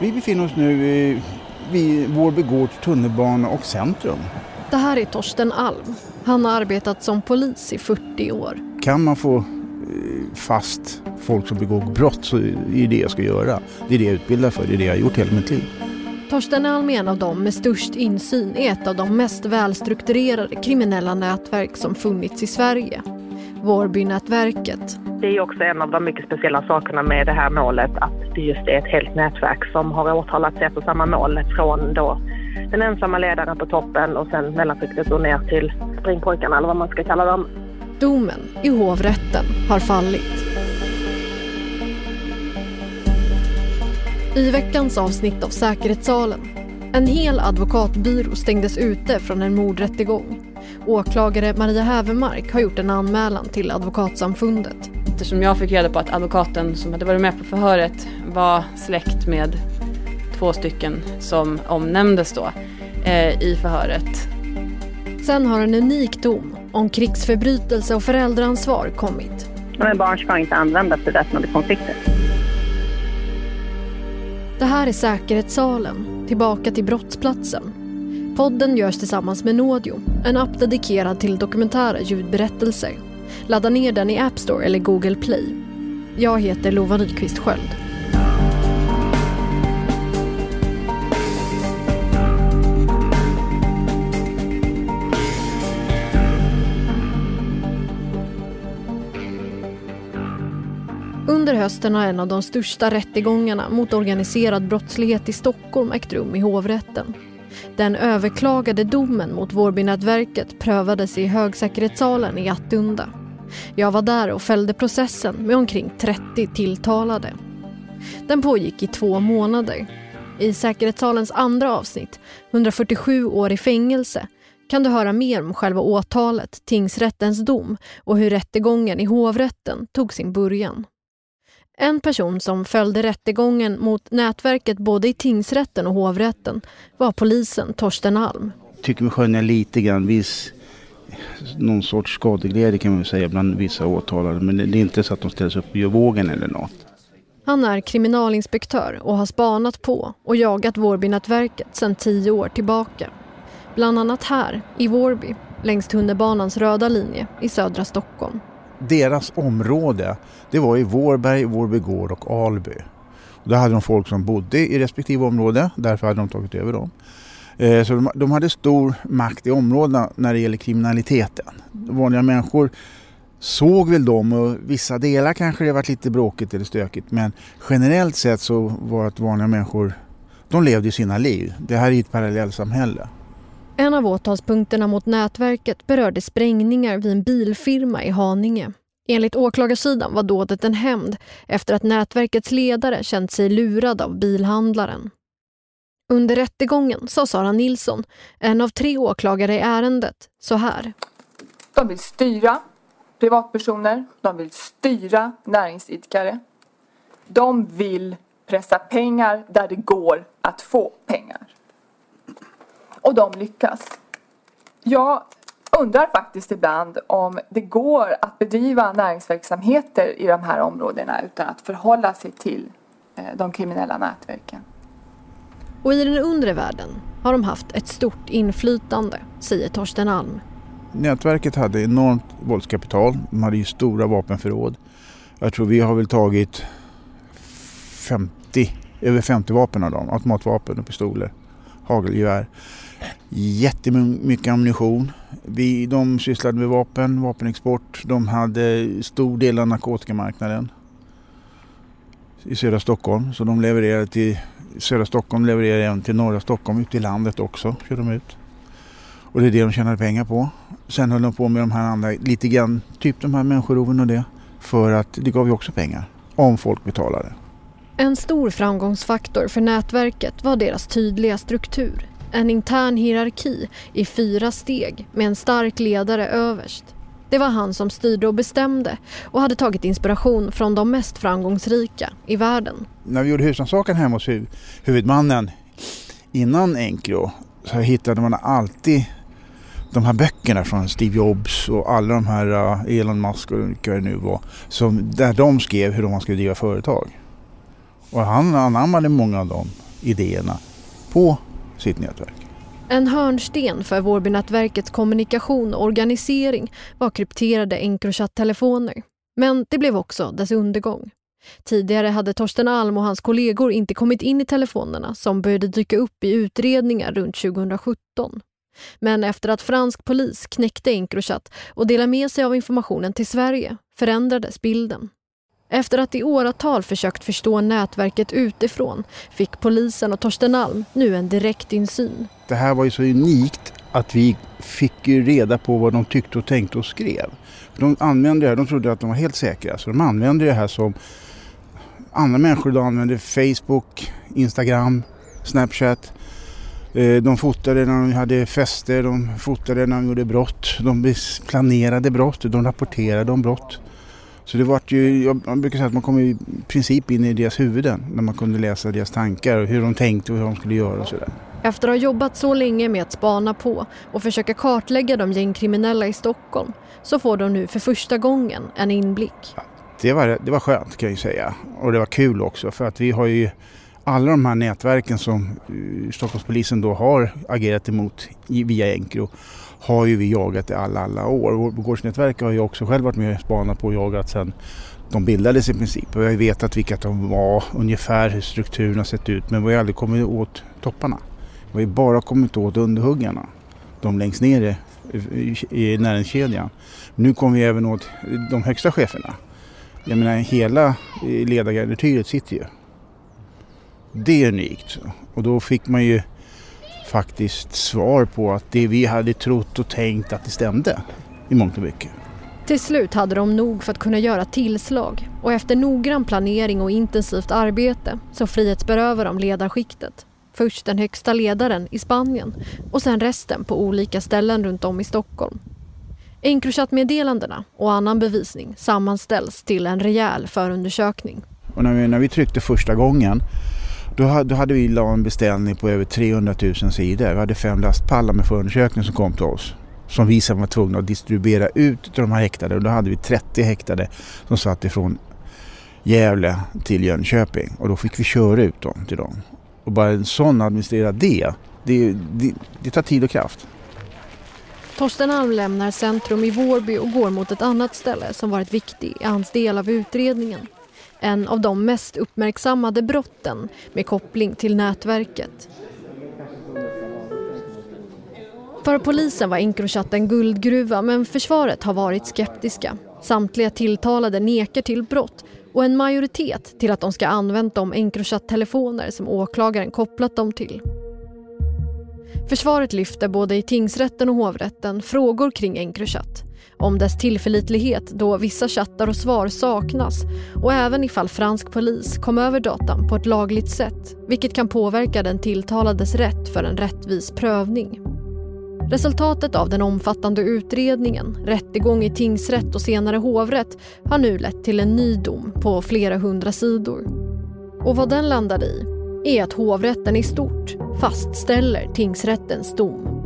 Vi befinner oss nu vid, Vårby Gårds tunnelbana och centrum. Det här är Torsten Alm. Han har arbetat som polis i 40 år. Kan man få eh, fast folk som begår brott så är det det jag ska göra. Det är det jag utbildar för, det är det jag har gjort hela mitt liv. Torsten Alm är en av dem med störst insyn i ett av de mest välstrukturerade kriminella nätverk som funnits i Sverige. Vårbynätverket. Det är också en av de mycket speciella sakerna med det här målet att det just är ett helt nätverk som har åtalat sig efter samma mål från då den ensamma ledaren på toppen och sen mellanskiktet och ner till springpojkarna eller vad man ska kalla dem. Domen i hovrätten har fallit. I veckans avsnitt av Säkerhetssalen. En hel advokatbyrå stängdes ute från en mordrättegång. Åklagare Maria Hävermark har gjort en anmälan till Advokatsamfundet. Eftersom jag fick reda på att advokaten som hade varit med på förhöret var släkt med två stycken som omnämndes då eh, i förhöret. Sen har en unik dom om krigsförbrytelse och föräldraansvar kommit. Men barn ska inte användas i väpnade konflikter. Det här är Säkerhetssalen, tillbaka till brottsplatsen. Podden görs tillsammans med Nodio, en app dedikerad till dokumentära ljudberättelser. Ladda ner den i App Store eller Google Play. Jag heter Lova Nyqvist Sköld. Under hösten har en av de största rättegångarna mot organiserad brottslighet i Stockholm ägt rum i hovrätten. Den överklagade domen mot Vårbynätverket prövades i högsäkerhetssalen i Attunda. Jag var där och följde processen med omkring 30 tilltalade. Den pågick i två månader. I säkerhetssalens andra avsnitt, 147 år i fängelse, kan du höra mer om själva åtalet, tingsrättens dom och hur rättegången i hovrätten tog sin början. En person som följde rättegången mot nätverket både i tingsrätten och hovrätten var polisen Torsten Alm. Tycker mig skönja lite grann viss någon sorts skadeglädje kan man säga bland vissa åtalade. Men det är inte så att de ställs upp gör vågen eller något. Han är kriminalinspektör och har spanat på och jagat Vårbynätverket sedan tio år tillbaka. Bland annat här, i Vårby, längs tunnelbanans röda linje i södra Stockholm deras område, det var i Vårberg, Vårby gård och Alby. Och där hade de folk som bodde i respektive område, därför hade de tagit över dem. Eh, så de, de hade stor makt i områdena när det gäller kriminaliteten. Vanliga människor såg väl dem och vissa delar kanske det varit lite bråkigt eller stökigt men generellt sett så var det att vanliga människor de levde sina liv. Det här är ett parallellsamhälle. En av åtalspunkterna mot nätverket berörde sprängningar vid en bilfirma i Haninge. Enligt åklagarsidan var dådet en hämnd efter att nätverkets ledare känt sig lurad av bilhandlaren. Under rättegången sa Sara Nilsson, en av tre åklagare i ärendet, så här. De vill styra privatpersoner, de vill styra näringsidkare. De vill pressa pengar där det går att få pengar och de lyckas. Jag undrar faktiskt ibland om det går att bedriva näringsverksamheter i de här områdena utan att förhålla sig till eh, de kriminella nätverken. Och i den undre världen har de haft ett stort inflytande, säger Torsten Alm. Nätverket hade enormt våldskapital. De hade ju stora vapenförråd. Jag tror vi har väl tagit 50, över 50 vapen av dem. Automatvapen och pistoler, hagelgevär. Jättemycket ammunition. Vi, de sysslade med vapen, vapenexport. De hade stor del av narkotikamarknaden i södra Stockholm. Så de levererade till södra Stockholm, levererade även till norra Stockholm, ute i landet också. körde de ut. Och det är det de tjänade pengar på. Sen höll de på med de här andra, lite grann, typ de här människoroven och det. För att det gav ju också pengar, om folk betalade. En stor framgångsfaktor för nätverket var deras tydliga struktur. En intern hierarki i fyra steg med en stark ledare överst. Det var han som styrde och bestämde och hade tagit inspiration från de mest framgångsrika i världen. När vi gjorde husrannsakan hemma hos huvudmannen innan Encro så hittade man alltid de här böckerna från Steve Jobs och alla de här uh, Elon Musk och vilka det nu var. Som, där de skrev hur man skulle driva företag. Och han anammade många av de idéerna på sitt nätverk. En hörnsten för Vårbynätverkets kommunikation och organisering var krypterade Encrochat-telefoner. Men det blev också dess undergång. Tidigare hade Torsten Alm och hans kollegor inte kommit in i telefonerna som började dyka upp i utredningar runt 2017. Men efter att fransk polis knäckte Encrochat och delade med sig av informationen till Sverige förändrades bilden. Efter att i åratal försökt förstå nätverket utifrån fick polisen och Torsten Alm nu en direkt insyn. Det här var ju så unikt att vi fick reda på vad de tyckte och tänkte och skrev. De använde det här, de trodde att de var helt säkra, så de använde det här som andra människor idag använder Facebook, Instagram, Snapchat. Eh, de fotade när de hade fester, de fotade när de gjorde brott, de planerade brott, de rapporterade om brott. Så det var ju, jag brukar säga att man kom i princip in i deras huvuden när man kunde läsa deras tankar och hur de tänkte och hur de skulle göra och sådär. Efter att ha jobbat så länge med att spana på och försöka kartlägga de gängkriminella i Stockholm så får de nu för första gången en inblick. Det, var, det var skönt kan jag säga och det var kul också för att vi har ju alla de här nätverken som eh, Stockholmspolisen då har agerat emot via Encro har ju vi jagat i alla, alla år. Gårdsnätverket har jag också själv varit med och spanat på och jagat sedan de bildades i princip. Och jag ju vetat vilka de var, ungefär hur strukturen har sett ut. Men vi har aldrig kommit åt topparna. Vi har ju bara kommit åt underhuggarna. De längst ner i, i näringskedjan. Nu kommer vi även åt de högsta cheferna. Jag menar hela ledargarnityret sitter ju. Det är unikt. Och då fick man ju faktiskt svar på att det vi hade trott och tänkt att det stämde i mångt och mycket. Till slut hade de nog för att kunna göra tillslag och efter noggrann planering och intensivt arbete så frihetsberövade de ledarskiktet. Först den högsta ledaren i Spanien och sen resten på olika ställen runt om i Stockholm. Encrochat-meddelandena och annan bevisning sammanställs till en rejäl förundersökning. Och när, vi, när vi tryckte första gången då, då hade vi la en beställning på över 300 000 sidor. Vi hade fem lastpallar med förundersökning som kom till oss. Som vi sen var tvungna att distribuera ut till de här häktade. Och då hade vi 30 häktade som satt ifrån Gävle till Jönköping. Och då fick vi köra ut dem till dem. Och bara en sån administrera det, det, det, det tar tid och kraft. Torsten Alm lämnar centrum i Vårby och går mot ett annat ställe som varit viktigt i hans del av utredningen en av de mest uppmärksammade brotten med koppling till nätverket. För polisen var Encrochat en guldgruva men försvaret har varit skeptiska. Samtliga tilltalade nekar till brott och en majoritet till att de ska använt de Encrochat-telefoner som åklagaren kopplat dem till. Försvaret lyfter både i tingsrätten och hovrätten frågor kring Encrochat om dess tillförlitlighet då vissa chattar och svar saknas och även ifall fransk polis kom över datan på ett lagligt sätt vilket kan påverka den tilltalades rätt för en rättvis prövning. Resultatet av den omfattande utredningen, rättegång i tingsrätt och senare hovrätt har nu lett till en ny dom på flera hundra sidor. Och vad den landade i är att hovrätten i stort fastställer tingsrättens dom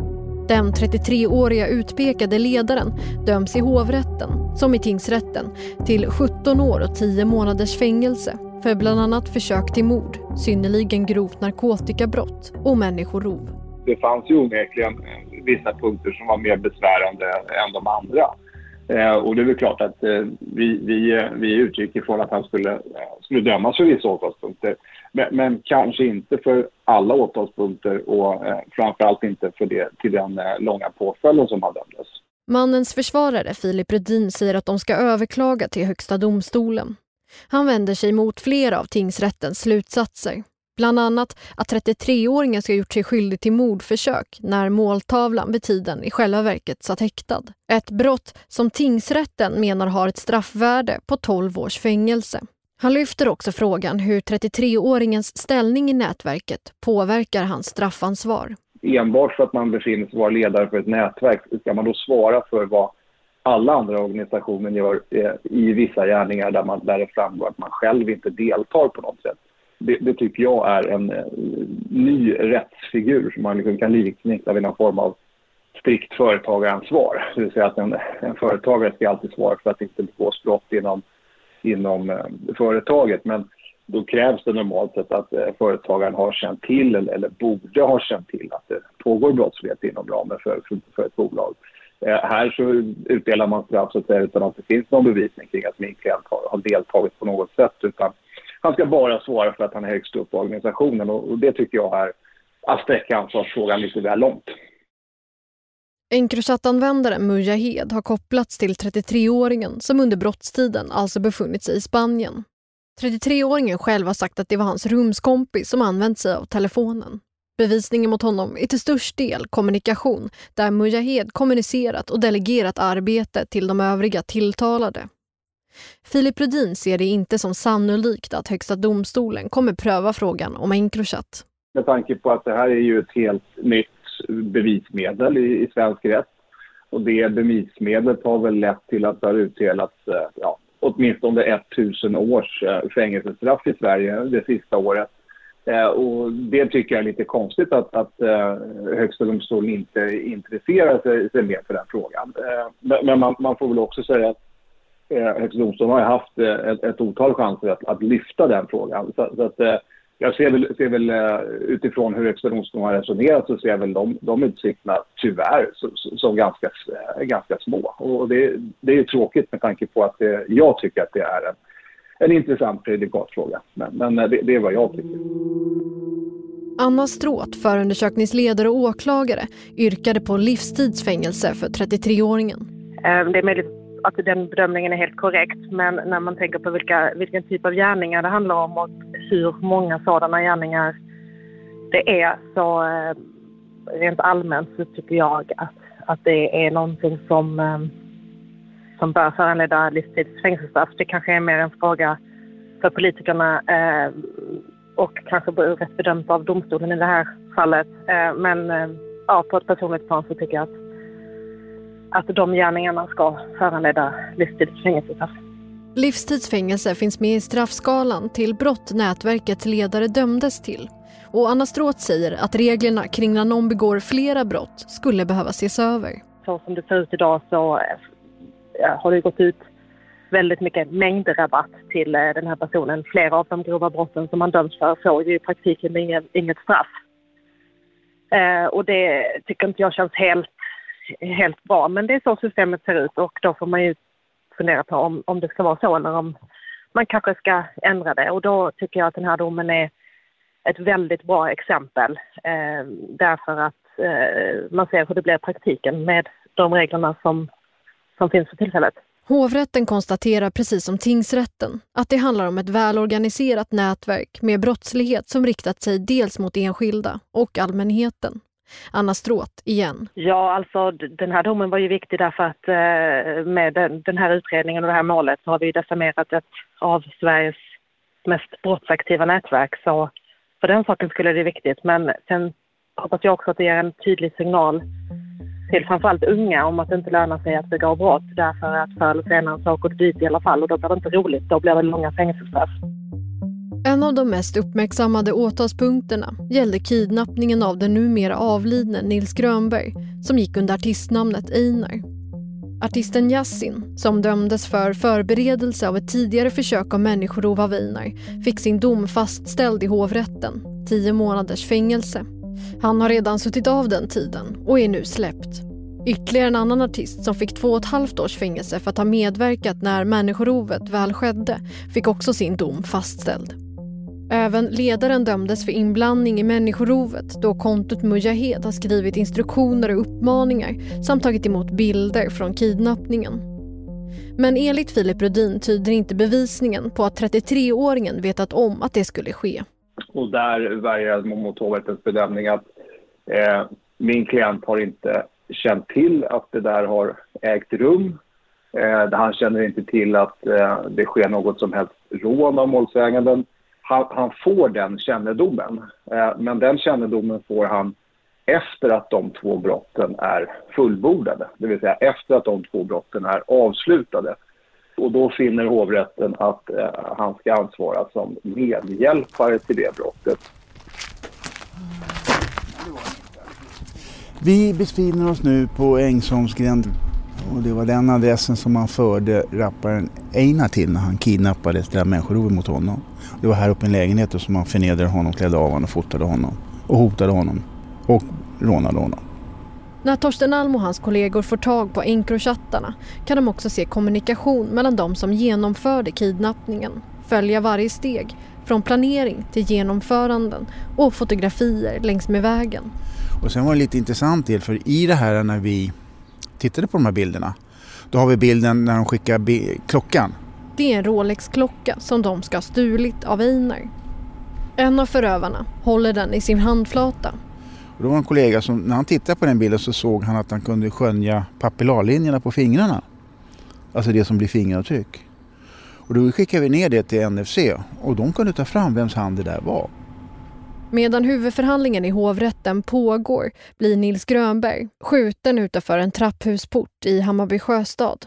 den 33-åriga utpekade ledaren döms i hovrätten, som i tingsrätten, till 17 år och 10 månaders fängelse för bland annat försök till mord, synnerligen grovt narkotikabrott och människorov. Det fanns ju onekligen vissa punkter som var mer besvärande än de andra. Eh, och det är väl klart att eh, vi, vi, eh, vi utgick ifrån att han skulle, skulle dömas för vissa åtalspunkter. Men, men, kanske inte för alla åtalspunkter och eh, framförallt inte för det, till den eh, långa påföljden som han dömdes. Mannens försvarare Filip Rudin säger att de ska överklaga till Högsta domstolen. Han vänder sig mot flera av tingsrättens slutsatser. Bland annat att 33-åringen ska ha gjort sig skyldig till mordförsök när måltavlan vid tiden i själva verket satt häktad. Ett brott som tingsrätten menar har ett straffvärde på 12 års fängelse. Han lyfter också frågan hur 33-åringens ställning i nätverket påverkar hans straffansvar. Enbart för att man befinner sig vara ledare för ett nätverk, ska man då svara för vad alla andra organisationer gör eh, i vissa gärningar där, man, där det framgår att man själv inte deltar på något sätt? det, det, tycker jag är en eh, ny rättsfigur som man liksom kan likna vid någon form av strikt företagaransvar. Det vill säga att en, en företagare ska alltid svara för att det inte begås brott inom, inom eh, företaget. Men då krävs det normalt sett att eh, företagaren har känt till eller, eller, borde ha känt till att det pågår brottslighet inom ramen för, för, för ett bolag. Eh, här så utdelar man straff så att säga, utan att det finns någon bevisning kring att min klient har, har deltagit på något sätt. Utan han ska bara svara för att han är högst upp i organisationen och, det tycker jag är att sträcka ansvarsfrågan lite väl långt. Encrochat-användaren Mujahed har kopplats till 33-åringen som under brottstiden alltså befunnit sig i Spanien. 33-åringen själv har sagt att det var hans rumskompis som använt sig av telefonen. Bevisningen mot honom är till störst del kommunikation där Mujahed kommunicerat och delegerat arbete till de övriga tilltalade. Filip Rudin ser det inte som sannolikt att Högsta domstolen kommer pröva frågan om Encrochat. Med tanke på att det här är ju ett helt nytt bevismedel i, i svensk rätt och det bevismedlet har väl lett till att det har utdelats eh, ja, åtminstone 1000 års eh, fängelsestraff i Sverige det sista året. Eh, och det tycker jag är lite konstigt att, att eh, Högsta domstolen inte intresserar sig, sig mer för den frågan. Eh, men man, man får väl också säga att eh, Högsta domstolen har haft eh, ett, ett otal chanser att, att lyfta den frågan. Så, så att, eh, jag ser väl, ser väl eh, utifrån hur Högsta domstolen har resonerat så ser jag väl de, de utsikterna tyvärr som ganska, eh, ganska små. Och det, det är tråkigt med tanke på att det, jag tycker att det är en, en intressant prejudikatfråga. Men, men det, det är vad jag tycker. Anna Stråt, förundersökningsledare och åklagare, yrkade på livstidsfängelse för 33-åringen. Det är möjligt att den bedömningen är helt korrekt. Men när man tänker på vilka, vilken typ av gärningar det handlar om och hur många sådana gärningar det är så eh, rent allmänt så tycker jag att, att det är någonting som, eh, som bör föranleda livstids fängelsestraff. Det kanske är mer en fråga för politikerna eh, och kanske rätt bedömt av domstolen i det här fallet. Men ja, på ett personligt plan så tycker jag att att de gärningarna ska föranleda livstids fängelsestraff. Livstidsfängelse finns med i straffskalan till brott nätverkets ledare dömdes till. Och Anna Stråth säger att reglerna kring när någon begår flera brott skulle behöva ses över. Så som det ser ut idag så har det gått ut väldigt mycket mängdrabatt till eh, den här personen. Flera av de grova brotten som man döms för får ju i praktiken inget straff. Eh, och det tycker inte jag känns helt helt bra. Men det är så systemet ser ut och då får man ju fundera på om, om det ska vara så eller om man kanske ska ändra det. Och då tycker jag att den här domen är ett väldigt bra exempel eh, därför att eh, man ser hur det blir i praktiken med de reglerna som, som finns för tillfället. Hovrätten konstaterar precis som tingsrätten att det handlar om ett välorganiserat nätverk med brottslighet som riktat sig dels mot enskilda och allmänheten. Anna Stråth igen. Ja, alltså den här domen var ju viktig därför att eh, med den, den, här utredningen och det här målet så har vi decimerat ett av Sveriges mest brottsaktiva nätverk. Så för den saken skulle det vara viktigt. Men sen hoppas jag också att det ger en tydlig signal till framförallt unga om att det inte lönar sig att begå brott därför att förr eller senare så åker det dit i alla fall och då blir det inte roligt. Då blir det långa fängelsestraff. En av de mest uppmärksammade åtalspunkterna gällde kidnappningen av den numera avlidne Nils Grönberg som gick under artistnamnet Einar. Artisten Yassin, som dömdes för förberedelse av ett tidigare försök av människorov av Einar, fick sin dom fastställd i hovrätten, tio månaders fängelse. Han har redan suttit av den tiden och är nu släppt. Ytterligare en annan artist som fick två och ett halvt års fängelse för att ha medverkat när människorovet väl skedde fick också sin dom fastställd. Även ledaren dömdes för inblandning i människorovet då kontot Mujahed har skrivit instruktioner och uppmaningar samt tagit emot bilder från kidnappningen. Men enligt Filip Rudin tyder inte bevisningen på att 33-åringen vetat om att det skulle ske. Och där värjer jag mot hovrättens bedömning att eh, min klient har inte känt till att det där har ägt rum. Eh, han känner inte till att eh, det sker något som helst rån av målsäganden. Han, han får den kännedomen, eh, men den kännedomen får han efter att de två brotten är fullbordade, det vill säga efter att de två brotten är avslutade. Och då finner hovrätten att eh, han ska ansvara som medhjälpare till det brottet. Vi befinner oss nu på Ängsholmsgränd och det var den adressen som man förde rapparen Einar till när han kidnappades det där människorovet mot honom. Det var här uppe i en lägenhet som man förnedrade honom, klädde av honom fotade honom och hotade honom och rånade honom. När Torsten Alm och hans kollegor får tag på Encrochattarna kan de också se kommunikation mellan de som genomförde kidnappningen, följa varje steg från planering till genomföranden och fotografier längs med vägen. Och sen var det lite intressant del för i det här när vi tittade på de här bilderna då har vi bilden när de skickar klockan. Det är en Rolex-klocka som de ska ha stulit av Einar. En av förövarna håller den i sin handflata och då var en kollega som när han tittade på den bilden så såg han att han kunde skönja papillarlinjerna på fingrarna. Alltså det som blir fingeravtryck. Och då skickade vi ner det till NFC och de kunde ta fram vems hand det där var. Medan huvudförhandlingen i hovrätten pågår blir Nils Grönberg skjuten utanför en trapphusport i Hammarby sjöstad.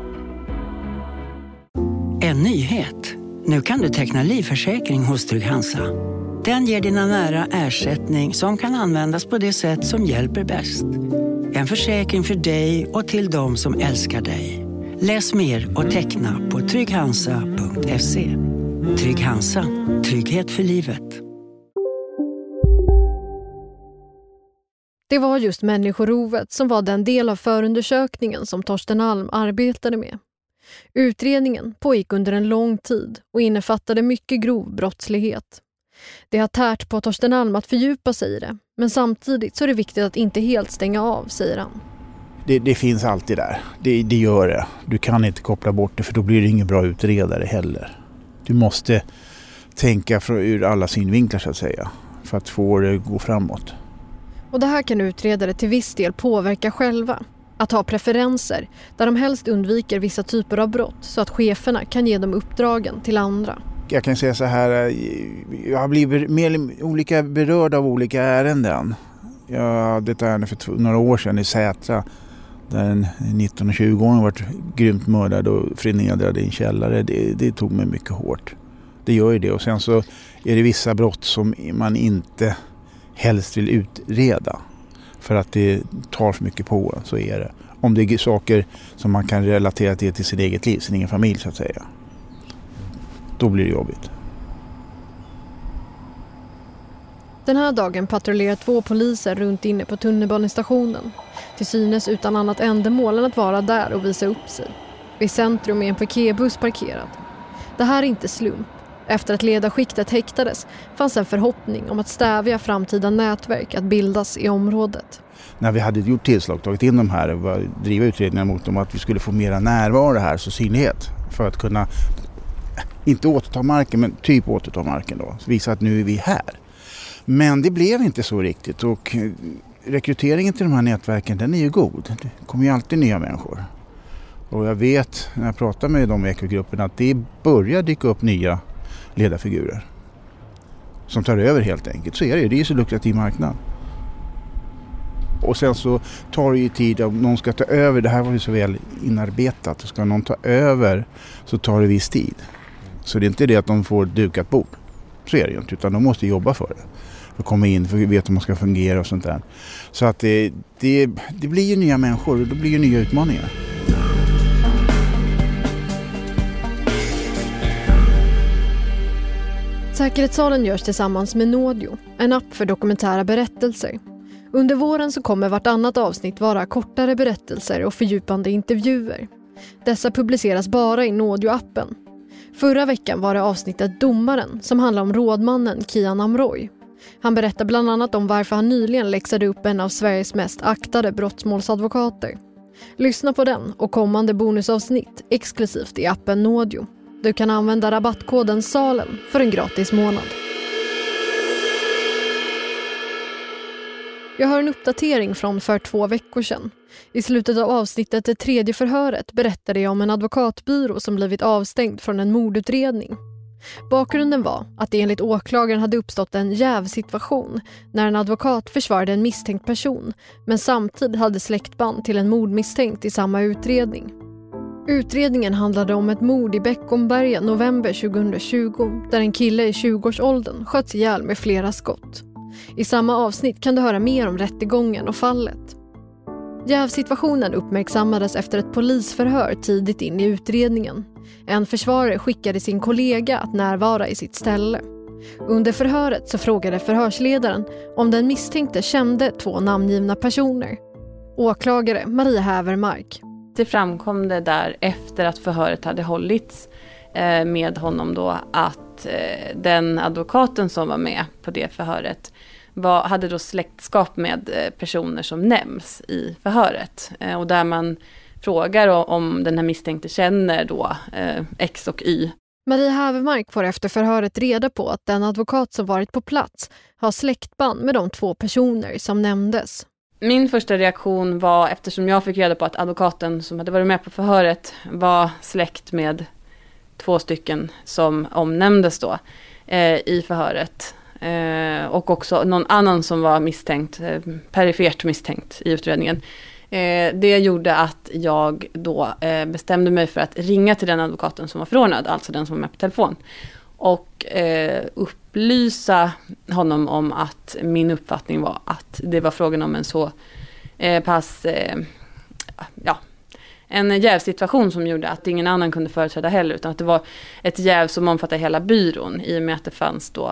En nyhet. Nu kan du teckna livförsäkring hos Trygg-Hansa. Den ger dina nära ersättning som kan användas på det sätt som hjälper bäst. En försäkring för dig och till de som älskar dig. Läs mer och teckna på trygghansa.se. Trygg Hansa. Trygghet för livet. Det var just människorovet som var den del av förundersökningen som Torsten Alm arbetade med. Utredningen pågick under en lång tid och innefattade mycket grov brottslighet. Det har tärt på Torsten Alm att fördjupa sig i det, men samtidigt så är det viktigt att inte helt stänga av, säger han. Det, det finns alltid där. Det, det, gör det. Du kan inte koppla bort det för då blir det ingen bra utredare heller. Du måste tänka från, ur alla synvinklar så att säga för att få det att gå framåt. Och det här kan utredare till viss del påverka själva. Att ha preferenser där de helst undviker vissa typer av brott så att cheferna kan ge dem uppdragen till andra. Jag kan säga så här, eh, jag har blivit mer olika berörd av olika ärenden. Jag hade ett ärende för några år sedan i Sätra där en 19-20-åring varit grymt mördad och förnedrad i en källare. Det, det tog mig mycket hårt. Det gör ju det och sen så är det vissa brott som man inte helst vill utreda. För att det tar för mycket på en, så är det. Om det är saker som man kan relatera till, till sin eget liv, sin egen familj så att säga. Då blir det jobbigt. Den här dagen patrullerar två poliser runt inne på tunnelbanestationen. Till synes utan annat ändamål än att vara där och visa upp sig. I centrum är en piketbuss parkerad. Det här är inte slump. Efter att ledarskiktet häktades fanns en förhoppning om att stävja framtida nätverk att bildas i området. När vi hade gjort tillslag, tagit in de här och driva utredningar mot dem att vi skulle få mera närvaro här, så synlighet för att kunna, inte återta marken men typ återta marken då, visa att nu är vi här. Men det blev inte så riktigt och rekryteringen till de här nätverken den är ju god. Det kommer ju alltid nya människor. Och jag vet när jag pratar med de ekogrupperna att det börjar dyka upp nya ledarfigurer. som tar över helt enkelt. Så är det, ju. det är ju så lukrativ marknad. Och sen så tar det ju tid om någon ska ta över. Det här var ju så väl inarbetat. Ska någon ta över så tar det viss tid. Så det är inte det att de får dukat bord. Så är det ju inte. Utan de måste jobba för det. För att komma in, för att veta hur man ska fungera och sånt där. Så att det, det, det blir ju nya människor och då blir ju nya utmaningar. Säkerhetssalen görs tillsammans med Nådio, en app för dokumentära berättelser. Under våren så kommer vartannat avsnitt vara kortare berättelser och fördjupande intervjuer. Dessa publiceras bara i Nådio-appen. Förra veckan var det avsnittet Domaren som handlar om rådmannen Kian Amroy. Han berättar bland annat om varför han nyligen läxade upp en av Sveriges mest aktade brottmålsadvokater. Lyssna på den och kommande bonusavsnitt exklusivt i appen Nådio. Du kan använda rabattkoden SALEN för en gratis månad. Jag har en uppdatering från för två veckor sedan. I slutet av avsnittet Det tredje förhöret berättade jag om en advokatbyrå som blivit avstängd från en mordutredning. Bakgrunden var att det enligt åklagaren hade uppstått en jävsituation när en advokat försvarade en misstänkt person men samtidigt hade släktband till en mordmisstänkt i samma utredning. Utredningen handlade om ett mord i Beckomberga november 2020 där en kille i 20-årsåldern sköts ihjäl med flera skott. I samma avsnitt kan du höra mer om rättegången och fallet. Jävsituationen uppmärksammades efter ett polisförhör tidigt in i utredningen. En försvarare skickade sin kollega att närvara i sitt ställe. Under förhöret så frågade förhörsledaren om den misstänkte kände två namngivna personer. Åklagare Maria Hävermark. Det framkom det där efter att förhöret hade hållits eh, med honom då att eh, den advokaten som var med på det förhöret var, hade då släktskap med eh, personer som nämns i förhöret. Eh, och där man frågar om den här misstänkte känner då eh, X och Y. Maria Hävermark får efter förhöret reda på att den advokat som varit på plats har släktband med de två personer som nämndes. Min första reaktion var, eftersom jag fick reda på att advokaten som hade varit med på förhöret var släkt med två stycken som omnämndes då eh, i förhöret. Eh, och också någon annan som var misstänkt, eh, perifert misstänkt i utredningen. Eh, det gjorde att jag då eh, bestämde mig för att ringa till den advokaten som var förordnad, alltså den som var med på telefon. Och eh, upplysa honom om att min uppfattning var att det var frågan om en så eh, pass, eh, ja, en jävsituation som gjorde att ingen annan kunde företräda heller utan att det var ett jäv som omfattade hela byrån i och med att det fanns då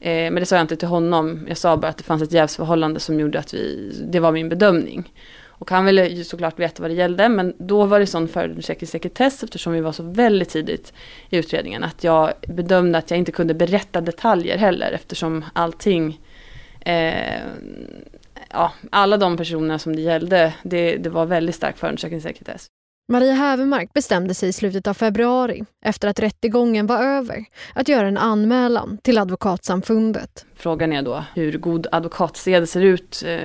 eh, men det sa jag inte till honom, jag sa bara att det fanns ett jävsförhållande som gjorde att vi, det var min bedömning. Och han ville ju såklart veta vad det gällde men då var det sån förundersökningssekretess eftersom vi var så väldigt tidigt i utredningen att jag bedömde att jag inte kunde berätta detaljer heller eftersom allting eh, ja, alla de personerna som det gällde, det, det var väldigt stark förundersökningssekretess. Maria Hävermark bestämde sig i slutet av februari, efter att rättegången var över, att göra en anmälan till Advokatsamfundet. Frågan är då hur god advokatsed ser ut eh,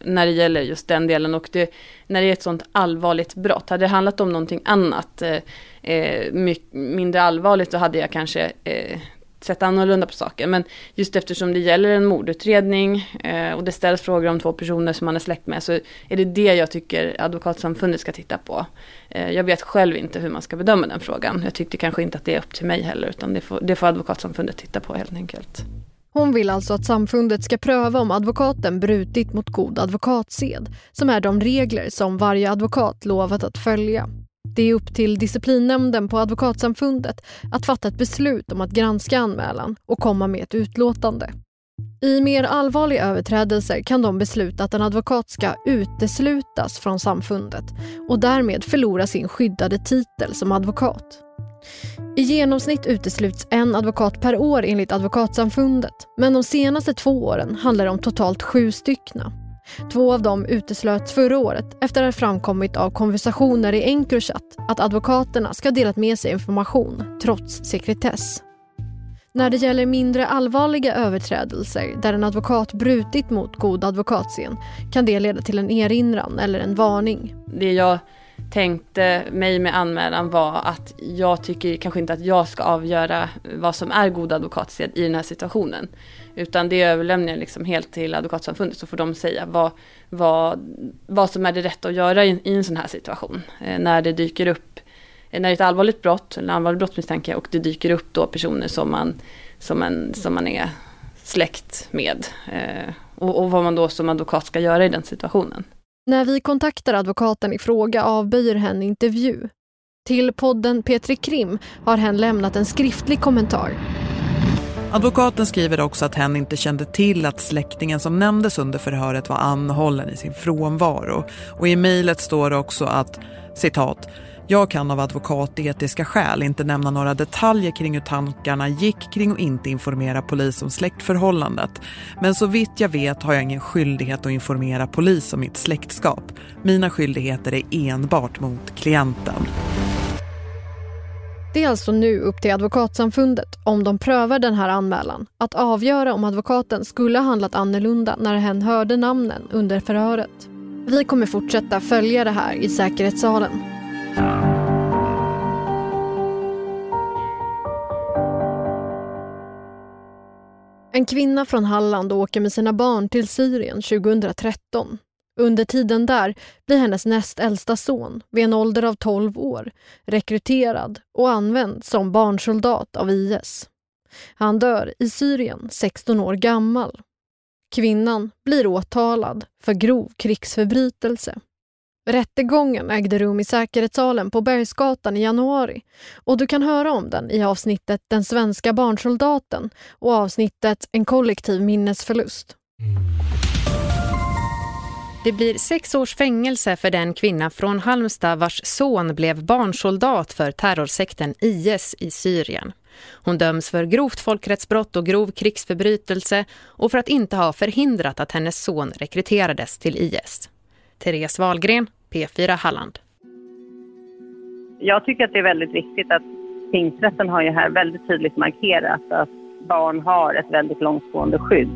när det gäller just den delen och det, när det är ett sånt allvarligt brott. Hade det handlat om någonting annat, eh, eh mycket, mindre allvarligt, då hade jag kanske eh, sett annorlunda på saken. Men just eftersom det gäller en mordutredning eh, och det ställs frågor om två personer som man är släkt med så är det det jag tycker advokatsamfundet ska titta på. Eh, jag vet själv inte hur man ska bedöma den frågan. Jag tyckte kanske inte att det är upp till mig heller utan det får, det får advokatsamfundet titta på helt enkelt. Hon vill alltså att samfundet ska pröva om advokaten brutit mot god advokatsed, som är de regler som varje advokat lovat att följa. Det är upp till disciplinnämnden på Advokatsamfundet att fatta ett beslut om att granska anmälan och komma med ett utlåtande. I mer allvarliga överträdelser kan de besluta att en advokat ska uteslutas från samfundet och därmed förlora sin skyddade titel som advokat. I genomsnitt utesluts en advokat per år enligt Advokatsamfundet men de senaste två åren handlar det om totalt sju styckna. Två av dem uteslöts förra året efter att det framkommit av konversationer i Encrochat att advokaterna ska ha delat med sig information trots sekretess. När det gäller mindre allvarliga överträdelser där en advokat brutit mot god advokatsed kan det leda till en erinran eller en varning. Det jag tänkte mig med anmälan var att jag tycker kanske inte att jag ska avgöra vad som är god advokatsed i den här situationen. Utan det överlämnar jag liksom helt till Advokatsamfundet så får de säga vad, vad, vad som är det rätta att göra i, i en sån här situation. Eh, när det dyker upp, eh, när det är ett allvarligt brott, eller allvarlig brottsmisstanke och det dyker upp då personer som man, som en, som man är släkt med. Eh, och, och vad man då som advokat ska göra i den situationen. När vi kontaktar advokaten i fråga avböjer hen intervju. Till podden Petri Krim har hen lämnat en skriftlig kommentar. Advokaten skriver också att hen inte kände till att släktingen som nämndes under förhöret var anhållen i sin frånvaro. Och i mejlet står det också att, citat, jag kan av advokatetiska skäl inte nämna några detaljer kring hur tankarna gick kring att inte informera polis om släktförhållandet. Men så vitt jag vet har jag ingen skyldighet att informera polis om mitt släktskap. Mina skyldigheter är enbart mot klienten. Det är alltså nu upp till Advokatsamfundet, om de prövar den här anmälan, att avgöra om advokaten skulle ha handlat annorlunda när hen hörde namnen under förhöret. Vi kommer fortsätta följa det här i säkerhetssalen. En kvinna från Halland åker med sina barn till Syrien 2013. Under tiden där blir hennes näst äldsta son, vid en ålder av 12 år, rekryterad och använd som barnsoldat av IS. Han dör i Syrien 16 år gammal. Kvinnan blir åtalad för grov krigsförbrytelse. Rättegången ägde rum i säkerhetssalen på Bergsgatan i januari och du kan höra om den i avsnittet Den svenska barnsoldaten och avsnittet En kollektiv minnesförlust. Mm. Det blir sex års fängelse för den kvinna från Halmstad vars son blev barnsoldat för terrorsekten IS i Syrien. Hon döms för grovt folkrättsbrott och grov krigsförbrytelse och för att inte ha förhindrat att hennes son rekryterades till IS. Therese Wahlgren, P4 Halland. Jag tycker att det är väldigt viktigt att tingsrätten har ju här väldigt tydligt markerat att barn har ett väldigt långtgående skydd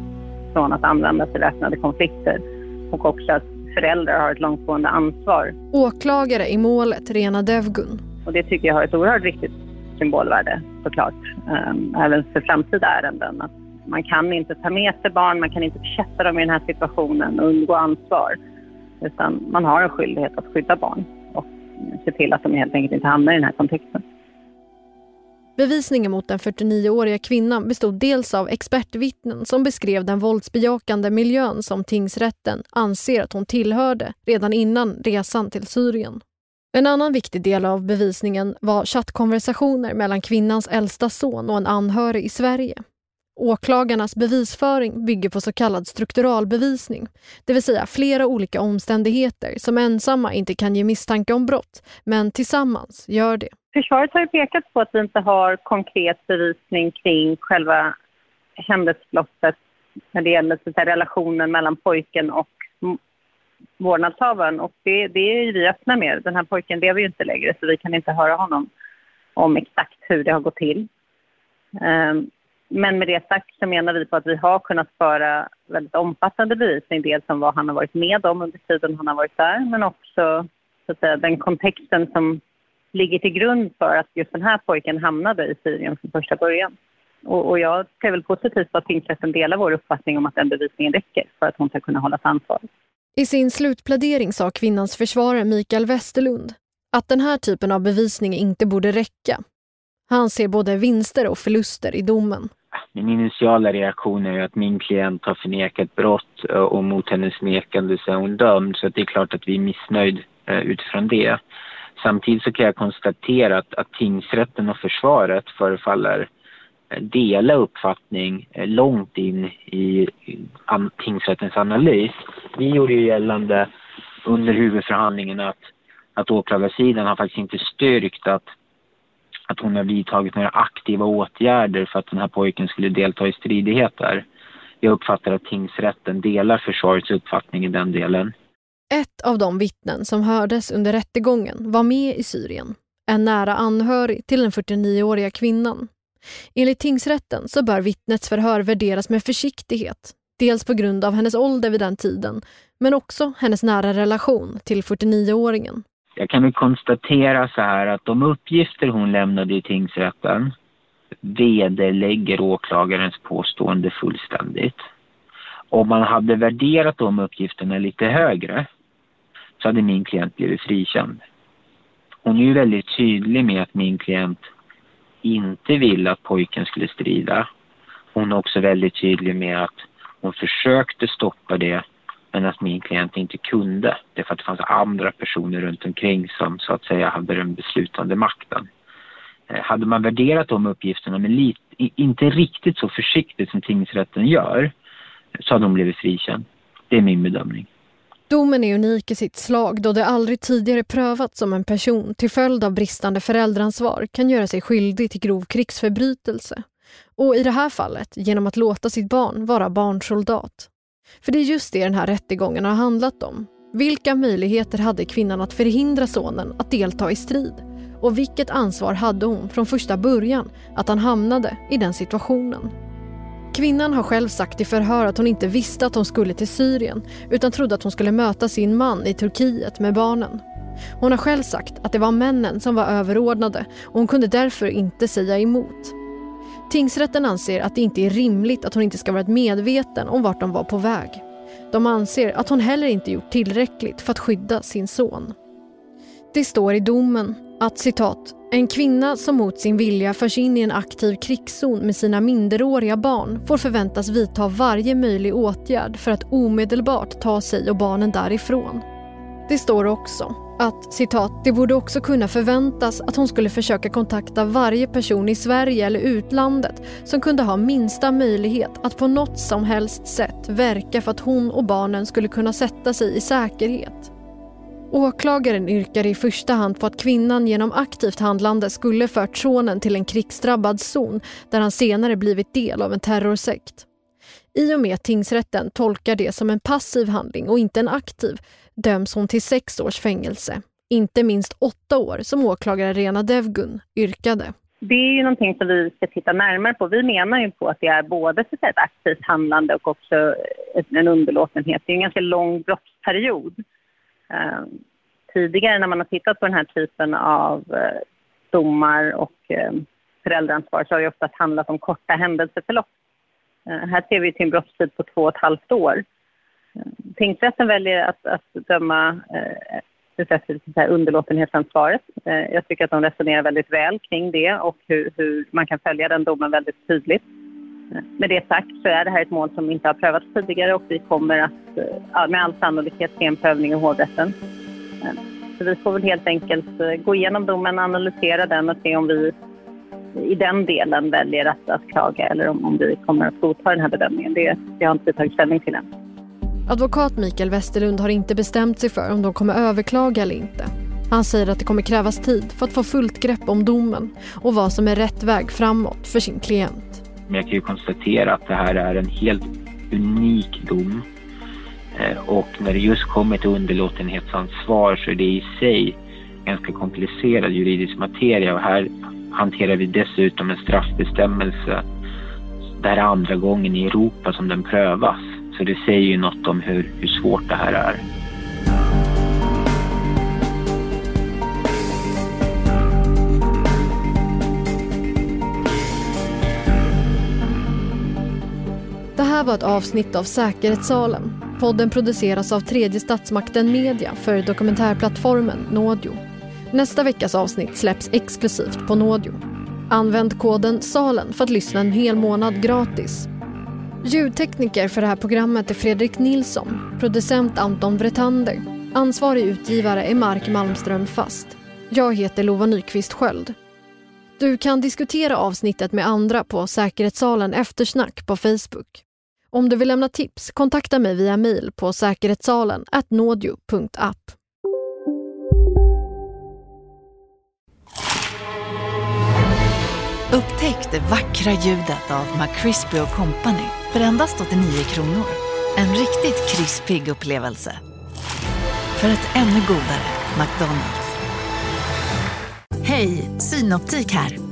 från att användas i väpnade konflikter och också att föräldrar har ett långtgående ansvar. Åklagare i målet, Rena Devgun. Och det tycker jag har ett oerhört viktigt symbolvärde såklart, um, även för framtida ärenden. Att man kan inte ta med sig barn, man kan inte försätta dem i den här situationen och undgå ansvar. Utan man har en skyldighet att skydda barn och se till att de helt enkelt inte hamnar i den här kontexten. Bevisningen mot den 49-åriga kvinnan bestod dels av expertvittnen som beskrev den våldsbejakande miljön som tingsrätten anser att hon tillhörde redan innan resan till Syrien. En annan viktig del av bevisningen var chattkonversationer mellan kvinnans äldsta son och en anhörig i Sverige. Åklagarnas bevisföring bygger på så kallad strukturalbevisning, det vill säga flera olika omständigheter som ensamma inte kan ge misstanke om brott, men tillsammans gör det. Försvaret har ju pekat på att vi inte har konkret bevisning kring själva händelseförloppet när det gäller så här, relationen mellan pojken och vårdnadshavaren. Och det, det är vi öppna med. Den här pojken lever ju inte längre så vi kan inte höra honom om exakt hur det har gått till. Um, men med det sagt så menar vi på att vi har kunnat föra väldigt omfattande bevisning. Dels om vad han har varit med om under tiden han har varit där men också så att säga, den kontexten som ligger till grund för att just den här pojken hamnade i Syrien från första början. Och, och jag ser väl positivt på att tingsrätten delar vår uppfattning om att den bevisningen räcker för att hon ska kunna hållas ansvarig. I sin slutplädering sa kvinnans försvarare Mikael Westerlund att den här typen av bevisning inte borde räcka. Han ser både vinster och förluster i domen. Min initiala reaktion är att min klient har förnekat brott eh, och mot hennes nekande så är hon dömd. Så det är klart att vi är missnöjd eh, utifrån det. Samtidigt så kan jag konstatera att, att tingsrätten och försvaret förefaller eh, dela uppfattning eh, långt in i an, tingsrättens analys. Vi gjorde ju gällande under huvudförhandlingen att, att åklagarsidan har faktiskt inte styrkt att att hon har vidtagit några aktiva åtgärder för att den här pojken skulle delta i stridigheter. Jag uppfattar att tingsrätten delar försvarets uppfattning i den delen. Ett av de vittnen som hördes under rättegången var med i Syrien. En nära anhörig till den 49-åriga kvinnan. Enligt tingsrätten så bör vittnets förhör värderas med försiktighet. Dels på grund av hennes ålder vid den tiden, men också hennes nära relation till 49-åringen. Jag kan väl konstatera så här att de uppgifter hon lämnade i tingsrätten vederlägger åklagarens påstående fullständigt. Om man hade värderat de uppgifterna lite högre så hade min klient blivit frikänd. Hon är ju väldigt tydlig med att min klient inte ville att pojken skulle strida. Hon är också väldigt tydlig med att hon försökte stoppa det men att min klient inte kunde. Det är för att det fanns andra personer runt omkring som så att säga hade den beslutande makten. Eh, hade man värderat de uppgifterna men lite, inte riktigt så försiktigt som tingsrätten gör så hade hon blivit frikänd. Det är min bedömning. Domen är unik i sitt slag då det aldrig tidigare prövats om en person till följd av bristande föräldraansvar kan göra sig skyldig till grov krigsförbrytelse. Och i det här fallet genom att låta sitt barn vara barnsoldat. För det är just det den här rättegången har handlat om. Vilka möjligheter hade kvinnan att förhindra sonen att delta i strid? Och vilket ansvar hade hon från första början att han hamnade i den situationen? Kvinnan har själv sagt i förhör att hon inte visste att hon skulle till Syrien utan trodde att hon skulle möta sin man i Turkiet med barnen. Hon har själv sagt att det var männen som var överordnade och hon kunde därför inte säga emot. Tingsrätten anser att det inte är rimligt att hon inte ska varit medveten om vart de var på väg. De anser att hon heller inte gjort tillräckligt för att skydda sin son. Det står i domen att citat en kvinna som mot sin vilja förs in i en aktiv krigszon med sina minderåriga barn får förväntas vidta varje möjlig åtgärd för att omedelbart ta sig och barnen därifrån. Det står också att citat, det borde också kunna förväntas att hon skulle försöka kontakta varje person i Sverige eller utlandet som kunde ha minsta möjlighet att på något som helst sätt verka för att hon och barnen skulle kunna sätta sig i säkerhet. Åklagaren yrkar i första hand på att kvinnan genom aktivt handlande skulle fört sonen till en krigsdrabbad zon där han senare blivit del av en terrorsekt. I och med tingsrätten tolkar det som en passiv handling och inte en aktiv döms hon till sex års fängelse. Inte minst åtta år som åklagare Rena Devgun yrkade. Det är ju någonting som vi ska titta närmare på. Vi menar ju på att det är både ett aktivt handlande och också en underlåtenhet. Det är en ganska lång brottsperiod. Ehm, tidigare när man har tittat på den här typen av eh, domar och ehm, föräldraansvar så har det oftast handlat om korta händelseförlopp. Ehm, här ser vi till en brottstid på två och ett halvt år. Tingsrätten väljer att, att döma eh, underlåtenhetsansvaret. Eh, jag tycker att de resonerar väldigt väl kring det och hur, hur, man kan följa den domen väldigt tydligt. Med det sagt så är det här ett mål som inte har prövats tidigare och vi kommer att eh, med all sannolikhet se en prövning i hovrätten. Eh, så vi får väl helt enkelt eh, gå igenom domen, analysera den och se om vi i den delen väljer att, att klaga eller om, om vi kommer att godta den här bedömningen. Det, det har inte tagit ställning till än. Advokat Mikael Westerlund har inte bestämt sig för om de kommer överklaga eller inte. Han säger att det kommer krävas tid för att få fullt grepp om domen och vad som är rätt väg framåt för sin klient. Men jag kan ju konstatera att det här är en helt unik dom. Eh, och när det just kommer till underlåtenhetsansvar så är det i sig ganska komplicerad juridisk materia och här hanterar vi dessutom en straffbestämmelse. Det här är andra gången i Europa som den prövas. Så det säger ju något om hur, hur svårt det här är. Här var ett avsnitt av Säkerhetssalen. Podden produceras av tredje statsmakten Media för dokumentärplattformen Nådio. Nästa veckas avsnitt släpps exklusivt på Nådio. Använd koden SALEN för att lyssna en hel månad gratis. Ljudtekniker för det här programmet är Fredrik Nilsson, producent Anton Vretander. Ansvarig utgivare är Mark Malmström Fast. Jag heter Lova Nyqvist Sköld. Du kan diskutera avsnittet med andra på Säkerhetssalen Eftersnack på Facebook. Om du vill lämna tips, kontakta mig via mail på säkerhetssalen nådio.app. Upptäck det vackra ljudet av McCrispy Company för endast 89 kronor. En riktigt krispig upplevelse. För ett ännu godare McDonalds. Hej, Synoptik här.